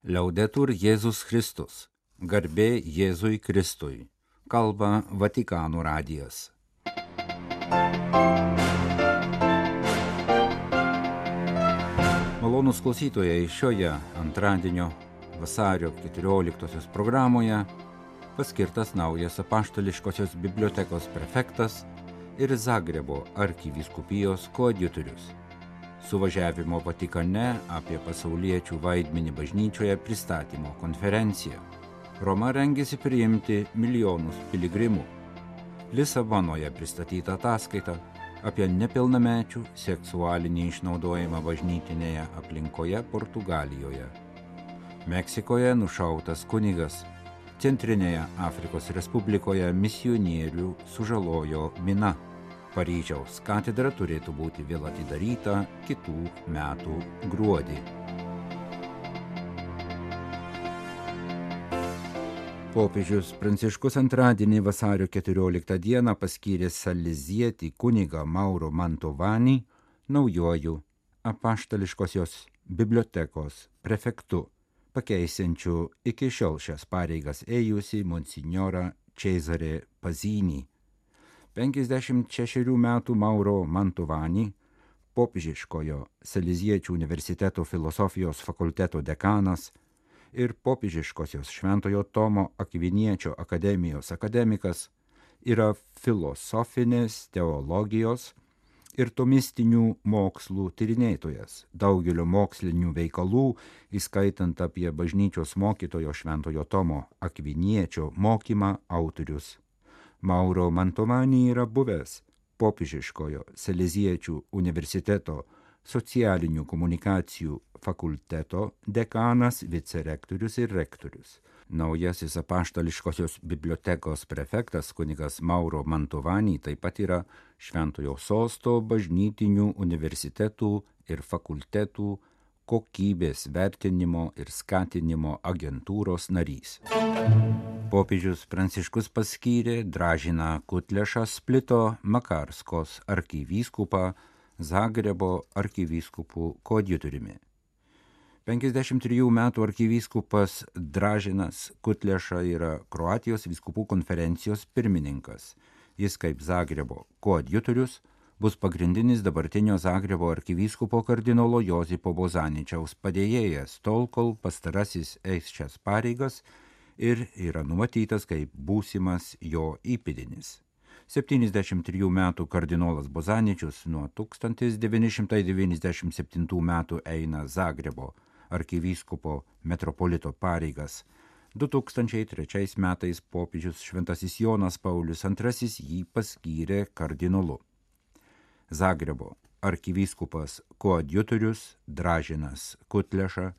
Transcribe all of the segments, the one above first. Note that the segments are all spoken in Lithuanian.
Liaudetur Jėzus Kristus. Garbė Jėzui Kristui. Kalba Vatikano radijas. Malonus klausytojai šioje antradienio vasario 14 programoje paskirtas naujas apaštališkosios bibliotekos prefektas ir Zagrebo arkivyskupijos koadjutorius suvažiavimo Vatikane apie pasauliečių vaidmenį bažnyčioje pristatymo konferencija. Roma rengėsi priimti milijonus piligrimų. Lisabonoje pristatyta ataskaita apie nepilnamečių seksualinį išnaudojimą bažnytinėje aplinkoje Portugalijoje. Meksikoje nušautas kunigas. Centrinėje Afrikos Respublikoje misionierių sužalojo mina. Paryžiaus katedra turėtų būti vėl atidaryta kitų metų gruodį. Popiežius Pranciškus antradienį vasario 14 dieną paskyrė salizietį kunigą Mauro Mantovanį naujojų apaštališkosios bibliotekos prefektu, pakeisinčiu iki šiol šias pareigas ėjusi monsignorą Cezarė Pazinį. 56 metų Mauro Mantovanį, popiežiškojo Seliziečių universiteto filosofijos fakulteto dekanas ir popiežiškosios Šventojo Tomo Akviniečio akademijos akademikas, yra filosofinės teologijos ir tomistinių mokslų tyrinėtojas, daugelio mokslinių veikalų, įskaitant apie bažnyčios mokytojo Šventojo Tomo Akviniečio mokymą autorius Mauro Mantovani yra buvęs popiežiškojo Seleziečių universiteto socialinių komunikacijų fakulteto dekanas, vicerektorius ir rektorius. Naujasis apaštališkosios bibliotekos prefektas kunigas Mauro Mantovani taip pat yra Šventojo sosto bažnytinių universitetų ir fakultetų kokybės vertinimo ir skatinimo agentūros narys. Popiežius Pranciškus paskyrė Dražiną Kutlešą Splito Makarskos arkivyskupą Zagrebo arkivyskupų kodjutoriumi. 53 metų arkivyskupas Dražinas Kutleša yra Kroatijos vyskupų konferencijos pirmininkas. Jis kaip Zagrebo koadjutorius bus pagrindinis dabartinio Zagrebo arkivyskupo kardinolo Jozipo Bozaničiaus padėjėjas, tol kol pastarasis eis šias pareigas ir yra numatytas kaip būsimas jo įpėdinis. 73 metų kardinolas Bozaničius nuo 1997 metų eina Zagrebo arkivyskupo metropolito pareigas. 2003 metais popiežius Šventasis Jonas Paulius II jį paskyrė kardinolu. Zagrebo arkivyskupas koadjutorius Dražinas Kutleša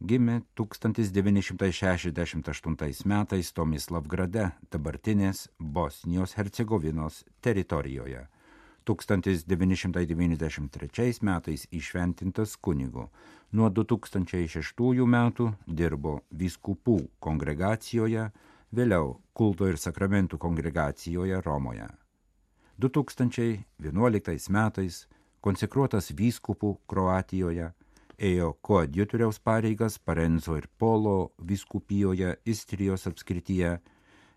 gimė 1968 metais Tomislavgrade, dabartinės Bosnijos Hercegovinos teritorijoje. 1993 metais išventintas kunigu. Nuo 2006 metų dirbo vyskupų kongregacijoje, vėliau kulto ir sakramentų kongregacijoje Romoje. 2011 metais konsekruotas vyskupų Kroatijoje, ėjo koadjutoriaus pareigas Parenzo ir Polo vyskupijoje Istrijos apskrityje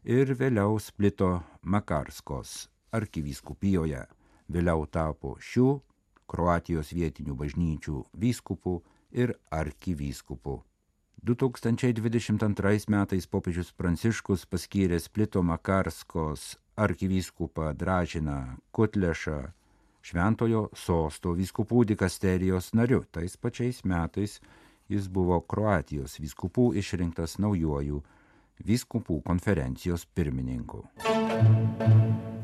ir vėliau splito Makarskos arkivyskupijoje. Vėliau tapo šių Kroatijos vietinių bažnyčių vyskupų ir arkivyskupu. 2022 metais popiežius Pranciškus paskyrė Splito Makarskos arkivyskupą Dražiną Kutlešą Šventojo sosto vyskupų dikasterijos nariu. Tais pačiais metais jis buvo Kroatijos vyskupų išrinktas naujojų vyskupų konferencijos pirmininku.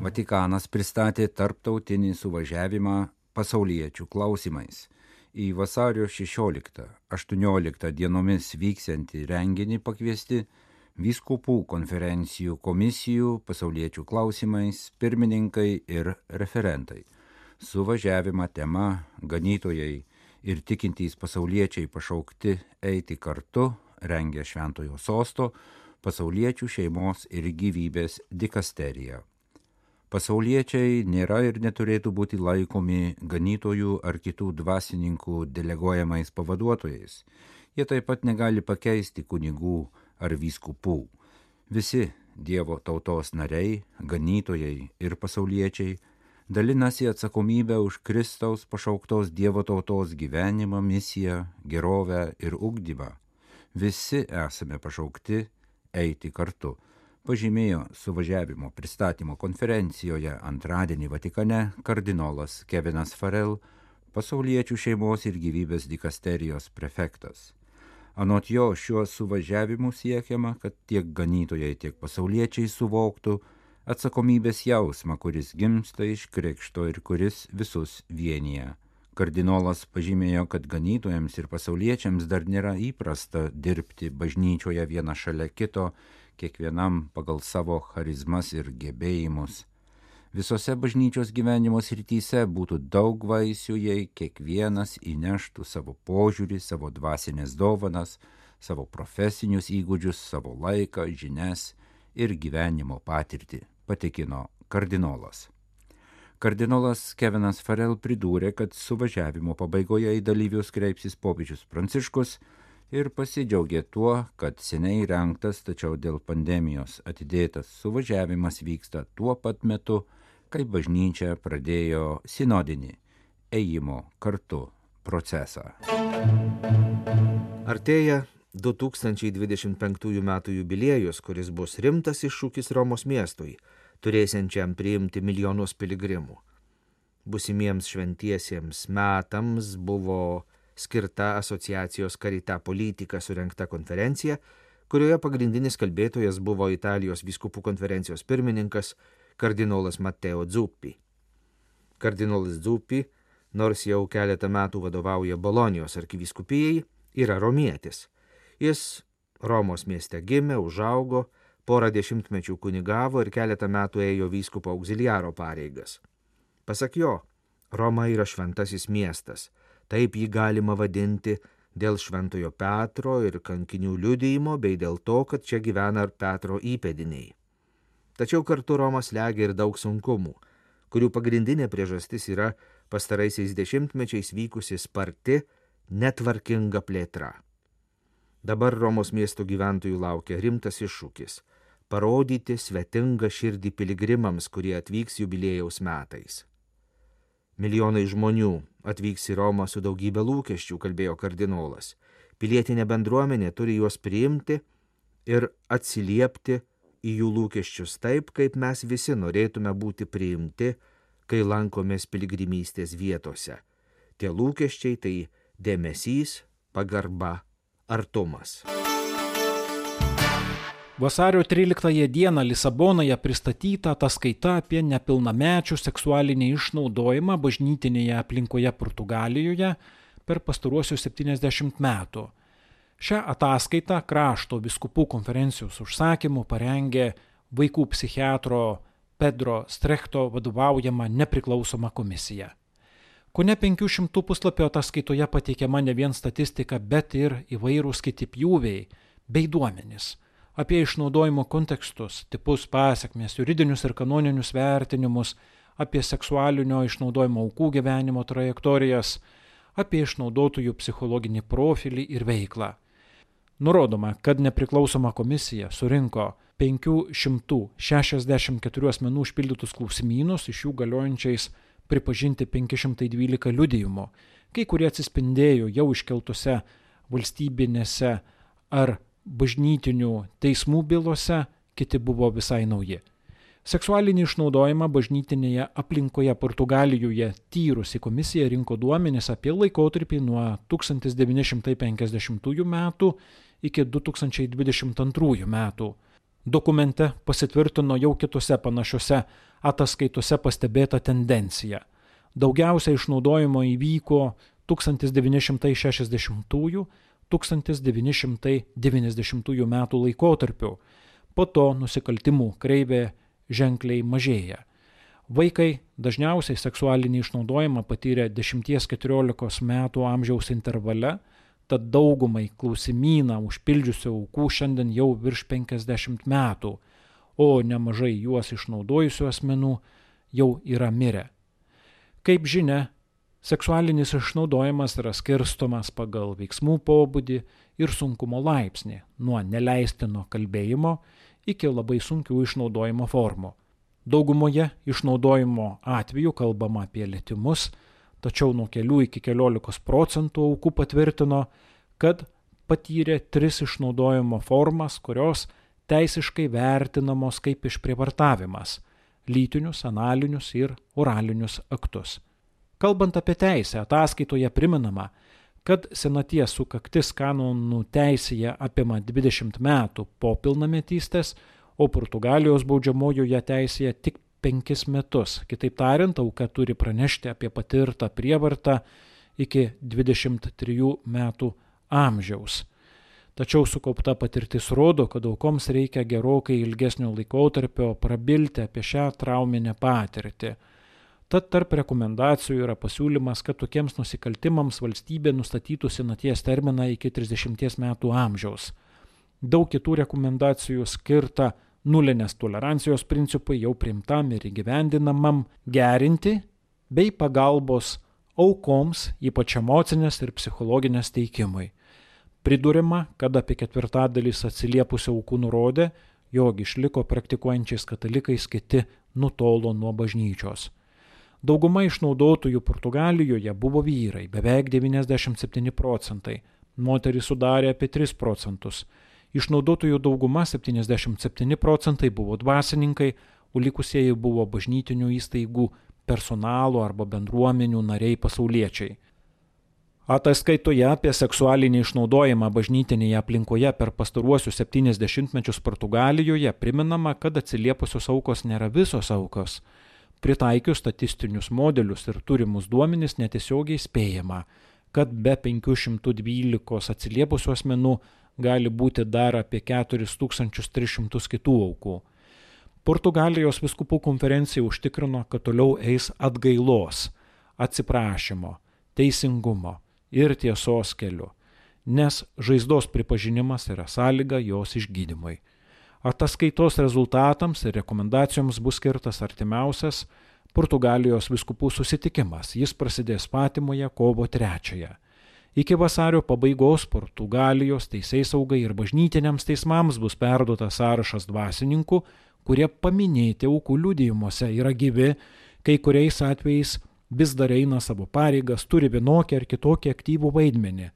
Vatikanas pristatė tarptautinį suvažiavimą pasauliečių klausimais. Į vasario 16-18 dienomis vyksiantį renginį pakviesti vyskupų konferencijų komisijų pasauliečių klausimais pirmininkai ir referentai. Suvažiavimą tema ganytojai ir tikintys pasauliečiai pašaukti eiti kartu rengia Šventojo sosto pasauliečių šeimos ir gyvybės dikasterija. Pasauliečiai nėra ir neturėtų būti laikomi ganytojų ar kitų dvasininkų deleguojamais pavaduotojais. Jie taip pat negali pakeisti kunigų ar vyskupų. Visi Dievo tautos nariai, ganytojai ir pasauliečiai dalinasi atsakomybę už Kristaus pašauktos Dievo tautos gyvenimą, misiją, gerovę ir ugdymą. Visi esame pašaukti eiti kartu, pažymėjo suvažiavimo pristatymo konferencijoje antradienį Vatikane kardinolas Kevinas Farel, pasauliečių šeimos ir gyvybės dikasterijos prefektas. Anot jo šiuo suvažiavimu siekiama, kad tiek ganytojai, tiek pasauliečiai suvoktų atsakomybės jausmą, kuris gimsta iš krikšto ir kuris visus vienyje. Kardinolas pažymėjo, kad ganytojams ir pasauliečiams dar nėra įprasta dirbti bažnyčioje viena šalia kito, kiekvienam pagal savo charizmas ir gebėjimus visose bažnyčios gyvenimo srityse būtų daug vaisių, jei kiekvienas įneštų savo požiūrį, savo dvasinės dovanas, savo profesinius įgūdžius, savo laiką, žinias ir gyvenimo patirtį, patikino kardinolas. Kardinolas Kevinas Farel pridūrė, kad suvažiavimo pabaigoje į dalyvius kreipsis popiežius Pranciškus ir pasidžiaugė tuo, kad seniai renktas, tačiau dėl pandemijos atidėtas suvažiavimas vyksta tuo pat metu, kai bažnyčia pradėjo sinodinį ėjimo kartu procesą. Artėja 2025 m. jubiliejus, kuris bus rimtas iššūkis Romos miestui, turėsiančiam priimti milijonus piligrimų. Busimiems šventiesiems metams buvo skirta asociacijos Karita politika surenkta konferencija, kurioje pagrindinis kalbėtojas buvo Italijos viskupų konferencijos pirmininkas kardinolas Matteo Zuppi. Kardinolas Zuppi, nors jau keletą metų vadovauja Bolonijos arkiviskupijai, yra romietis. Jis Romos mieste gimė, užaugo, porą dešimtmečių kunigavo ir keletą metų ėjo vyskupo auxiliaro pareigas. Pasak jo, Roma yra šventasis miestas, taip jį galima vadinti dėl šventojo Petro ir kankinių liudijimo bei dėl to, kad čia gyvena Petro įpėdiniai. Tačiau kartu Romas legia ir daug sunkumų, kurių pagrindinė priežastis yra pastaraisiais dešimtmečiais vykusi sparti, netvarkinga plėtra. Dabar Romos miesto gyventojų laukia rimtas iššūkis - parodyti svetingą širdį piligrimams, kurie atvyks jubilėjaus metais. Milijonai žmonių atvyks į Romą su daugybė lūkesčių, kalbėjo kardinolas. Pilietinė bendruomenė turi juos priimti ir atsiliepti į jų lūkesčius taip, kaip mes visi norėtume būti priimti, kai lankomės piligrimystės vietose. Tie lūkesčiai tai dėmesys, pagarba, artumas. Vasario 13 dieną Lisabonoje pristatyta ataskaita apie nepilnamečių seksualinį išnaudojimą bažnytinėje aplinkoje Portugalijoje per pastaruosius 70 metų. Šią ataskaitą krašto viskupų konferencijos užsakymu parengė vaikų psichiatro Pedro Strechto vadovaujama nepriklausoma komisija. Kone 500 puslapio ataskaitoje pateikiama ne vien statistika, bet ir įvairūs kiti pjūviai bei duomenys apie išnaudojimo kontekstus, tipus, pasiekmes, juridinius ir kanoninius vertinimus, apie seksualinio išnaudojimo aukų gyvenimo trajektorijas, apie išnaudotojų psichologinį profilį ir veiklą. Nurodoma, kad nepriklausoma komisija surinko 564 asmenų užpildytus klausimynus, iš jų galiojančiais pripažinti 512 liudijimų, kai kurie atsispindėjo jau iškeltose valstybinėse ar bažnytinių teismų bylose, kiti buvo visai nauji. Seksualinį išnaudojimą bažnytinėje aplinkoje Portugalijoje tyrusi komisija rinko duomenis apie laikotarpį nuo 1950 metų iki 2022 metų. Dokumente pasitvirtino jau kitose panašiose ataskaitose pastebėta tendencija. Daugiausia išnaudojimo įvyko 1960-1990 metų laikotarpiu, po to nusikaltimų kreivė ženkliai mažėja. Vaikai dažniausiai seksualinį išnaudojimą patyrė 10-14 metų amžiaus intervale, tad daugumai klausimyną užpildžiusių aukų šiandien jau virš 50 metų, o nemažai juos išnaudojusių asmenų jau yra mirę. Kaip žinia, seksualinis išnaudojimas yra skirstomas pagal veiksmų pobūdį ir sunkumo laipsnį nuo neleistino kalbėjimo iki labai sunkių išnaudojimo formų. Daugumoje išnaudojimo atvejų kalbama apie lėtimus, tačiau nuo kelių iki keliolikos procentų aukų patvirtino, kad patyrė tris išnaudojimo formas, kurios teisiškai vertinamos kaip išprievartavimas - lytinius, analinius ir oralinius aktus. Kalbant apie teisę, ataskaitoje priminama, kad senaties sukaktis kanonų teisėje apima 20 metų po pilnametystės, o Portugalijos baudžiamojoje teisėje tik 5 metus. Kitaip tariant, auka turi pranešti apie patirtą prievartą iki 23 metų amžiaus. Tačiau sukaupta patirtis rodo, kad aukoms reikia gerokai ilgesnio laikotarpio prabilti apie šią trauminę patirtį. Tad tarp rekomendacijų yra pasiūlymas, kad tokiems nusikaltimams valstybė nustatytų senaties terminą iki 30 metų amžiaus. Daug kitų rekomendacijų skirta nulinės tolerancijos principui jau primtam ir įgyvendinamam gerinti bei pagalbos aukoms, ypač emocinės ir psichologinės teikimui. Pridurima, kad apie ketvirtadalis atsiliepusių aukų nurodė, jog išliko praktikuojančiais katalikais, kiti nutolo nuo bažnyčios. Dauguma išnaudotojų Portugalijoje buvo vyrai, beveik 97 procentai, moterys sudarė apie 3 procentus. Išnaudotojų dauguma 77 procentai buvo dvasininkai, o likusieji buvo bažnytinių įstaigų personalo arba bendruomenių nariai pasauliečiai. Ataskaitoje apie seksualinį išnaudojimą bažnytinėje aplinkoje per pastaruosius 70 mečius Portugalijoje priminama, kad atsiliepusios aukos nėra visos aukos. Pritaikius statistinius modelius ir turimus duomenis netiesiogiai spėjama, kad be 512 atsiliepusių asmenų gali būti dar apie 4300 kitų aukų. Portugalijos viskupų konferencija užtikrino, kad toliau eis atgailos, atsiprašymo, teisingumo ir tiesos keliu, nes žaizdos pripažinimas yra sąlyga jos išgydymui. Ataskaitos rezultatams ir rekomendacijoms bus skirtas artimiausias Portugalijos viskupų susitikimas. Jis prasidės Patimoje kovo 3. Iki vasario pabaigos Portugalijos teisėjai saugai ir bažnytiniams teismams bus perduotas sąrašas dvasininkų, kurie paminėti aukų liudijimuose yra gyvi, kai kuriais atvejais vis dar eina savo pareigas, turi vienokį ar kitokį aktyvų vaidmenį.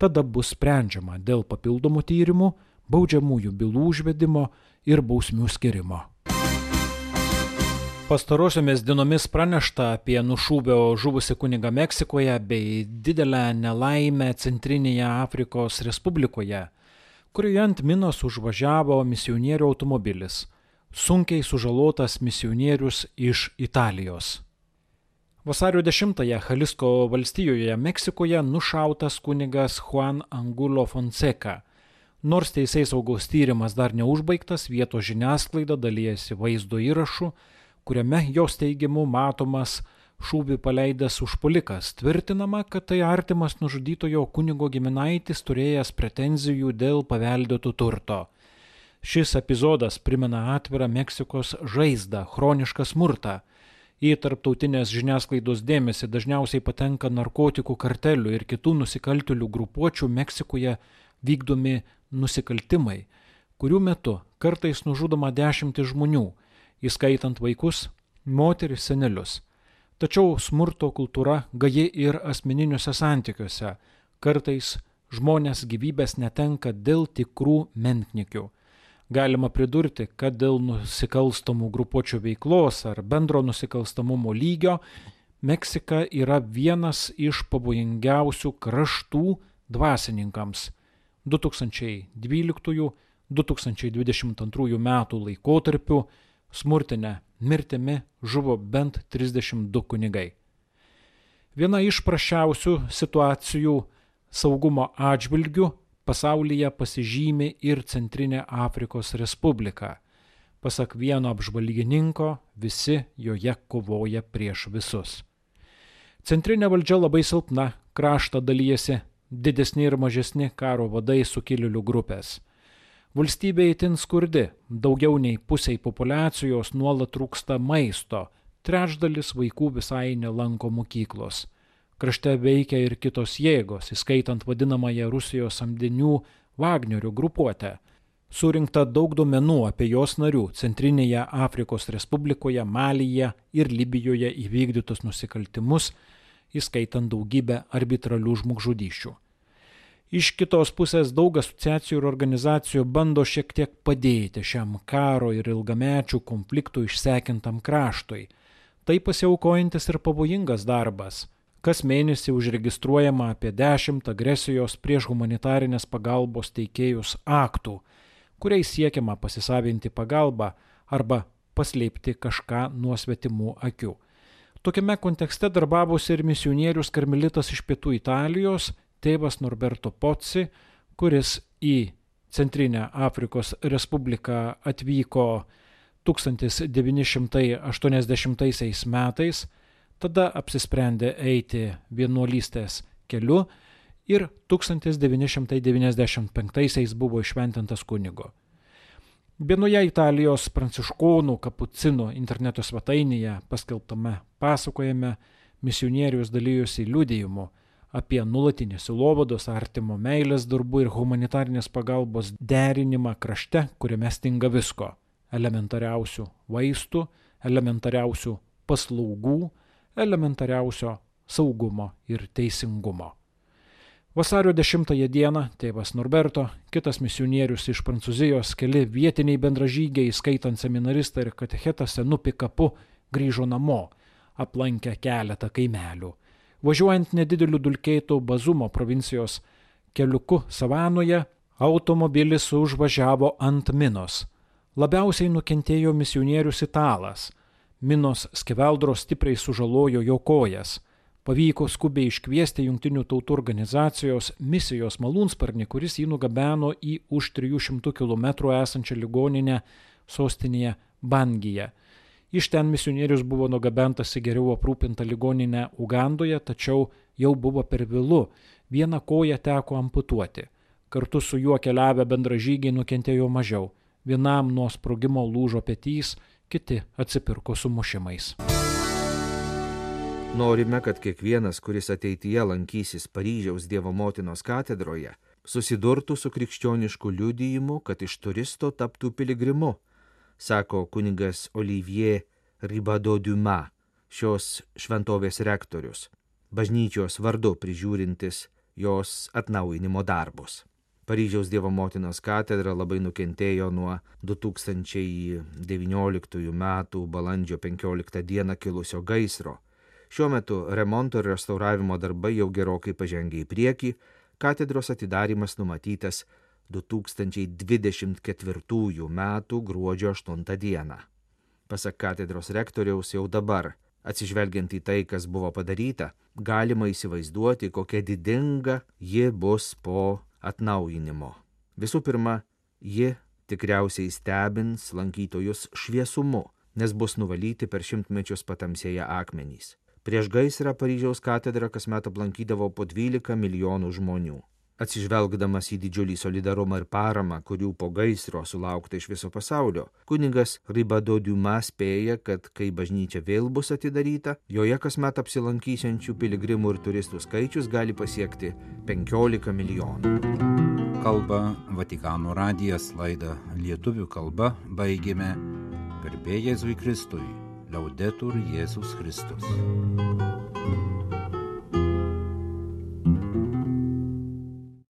Tada bus sprendžiama dėl papildomų tyrimų, baudžiamųjų bylų užvedimo ir bausmių skirimo. Pastarosiomis dienomis pranešta apie nušūbio žuvusi kuniga Meksikoje bei didelę nelaimę Centrinėje Afrikos Respublikoje, kurioje ant minos užvažiavo misionierių automobilis, sunkiai sužalotas misionierius iš Italijos. Vasario 10-ąją Jalisco valstijoje Meksikoje nušautas kunigas Juan Angulo Fonseca. Nors teisės saugos tyrimas dar neužbaigtas, vietos žiniasklaida dalyjasi vaizdo įrašu, kuriame jos teigimu matomas šūvį paleidęs užpulikas. Tvirtinama, kad tai artimas nužudytojo kunigo giminaitis turėjęs pretenzijų dėl paveldėtų turto. Šis epizodas primena atvirą Meksikos žaizdą, chronišką smurtą į tarptautinės žiniasklaidos dėmesį dažniausiai patenka narkotikų kartelių ir kitų nusikaltėlių grupuočių Meksikoje vykdomi nusikaltimai, kurių metu kartais nužudoma dešimtis žmonių, įskaitant vaikus, moteris, senelius. Tačiau smurto kultūra gaji ir asmeniniuose santykiuose, kartais žmonės gyvybės netenka dėl tikrų menknikių Galima pridurti, kad dėl nusikalstamų grupuočių veiklos ar bendro nusikalstamumo lygio Meksika yra vienas iš pavojingiausių kraštų dvasininkams. 2012-2022 metų laikotarpiu smurtinę mirtimi žuvo bent 32 kunigai. Viena iš prašiausių situacijų saugumo atžvilgių pasaulyje pasižymi ir Centrinė Afrikos Respublika. Pasak vieno apžvalgininko, visi joje kovoja prieš visus. Centrinė valdžia labai silpna, kraštą dalyjasi didesni ir mažesni karo vadai sukilėlių grupės. Valstybė įtin skurdi, daugiau nei pusiai populacijos nuolat trūksta maisto, trečdalis vaikų visai nelanko mokyklos. Krašte veikia ir kitos jėgos, įskaitant vadinamąją Rusijos samdinių Wagnerių grupuotę. Surinkta daug duomenų apie jos narių Centrinėje Afrikos Respublikoje, Malyje ir Libijoje įvykdytus nusikaltimus, įskaitant daugybę arbitralių žmogžudyščių. Iš kitos pusės daug asociacijų ir organizacijų bando šiek tiek padėti šiam karo ir ilgamečių konfliktų išsekintam kraštui. Tai pasiaukojantis ir pavojingas darbas. Kas mėnesį užregistruojama apie 10 agresijos prieš humanitarinės pagalbos teikėjus aktų, kuriais siekiama pasisavinti pagalbą arba paslėpti kažką nuo svetimų akių. Tokiame kontekste darbavosi ir misionierius karmelitas iš pietų Italijos tėvas Norberto Poci, kuris į Centrinę Afrikos Respubliką atvyko 1980 metais, tada apsisprendė eiti vienuolystės keliu ir 1995 buvo išventintas kunigo. Vienoje Italijos pranciškonų kapucinų interneto svetainėje paskelbtame pasakojime misionierius dalyjosi liūdėjimu, apie nulatinį silovados, artimo meilės darbų ir humanitarnės pagalbos derinimą krašte, kuriame stinga visko - elementariausių vaistų, elementariausių paslaugų, elementariausio saugumo ir teisingumo. Vasario 10 dieną tėvas Norberto, kitas misionierius iš Prancūzijos, keli vietiniai bendražygiai, skaitant seminaristą ir katechetą senu pikapu, grįžo namo, aplankę keletą kaimelių Važiuojant nedideliu dulkėtų Bazumo provincijos keliuku savanoje, automobilis užvažiavo ant minos. Labiausiai nukentėjo misionierius italas. Minos skeveldros stipriai sužalojo jo kojas. Pavyko skubiai iškviesti Junktinių tautų organizacijos misijos malūnsparnį, kuris jį nugabeno į už 300 km esančią ligoninę sostinėje Bangyje. Iš ten misionierius buvo nugabentas į geriau aprūpintą ligoninę Ugandoje, tačiau jau buvo per vėlu, vieną koją teko amputuoti. Kartu su juo keliavę bendražygiai nukentėjo mažiau. Vienam nuo sprogimo lūžo petys, kiti atsipirko sumušimais. Norime, kad kiekvienas, kuris ateityje lankysis Paryžiaus Dievo motinos katedroje, susidurtų su krikščionišku liudijimu, kad iš turisto taptų piligrimu sako kunigas Olivier Ribado Duma, šios šventovės rektorius, bažnyčios vardu prižiūrintis jos atnaujinimo darbus. Paryžiaus Dievo motinos katedra labai nukentėjo nuo 2019 m. balandžio 15 d. kilusio gaisro. Šiuo metu remonto ir restauravimo darbai jau gerokai pažengė į priekį, katedros atidarimas numatytas 2024 m. gruodžio 8 d. Pasak katedros rektoriaus jau dabar, atsižvelgiant į tai, kas buvo padaryta, galima įsivaizduoti, kokia didinga ji bus po atnaujinimo. Visų pirma, ji tikriausiai stebins lankytojus šviesumu, nes bus nuvalyti per šimtmečius patamsėję akmenys. Prieš gaisrą Paryžiaus katedrą kasmet aplankydavo po 12 milijonų žmonių. Atsižvelgdamas į didžiulį solidarumą ir paramą, kurių po gaisro sulaukta iš viso pasaulio, kuningas Ribado Diuma spėja, kad kai bažnyčia vėl bus atidaryta, joje kasmet apsilankysiančių piligrimų ir turistų skaičius gali pasiekti 15 milijonų. Kalba Vatikano radijas laidą lietuvių kalba baigėme garbė Jėzui Kristui, liaudetur Jėzus Kristus.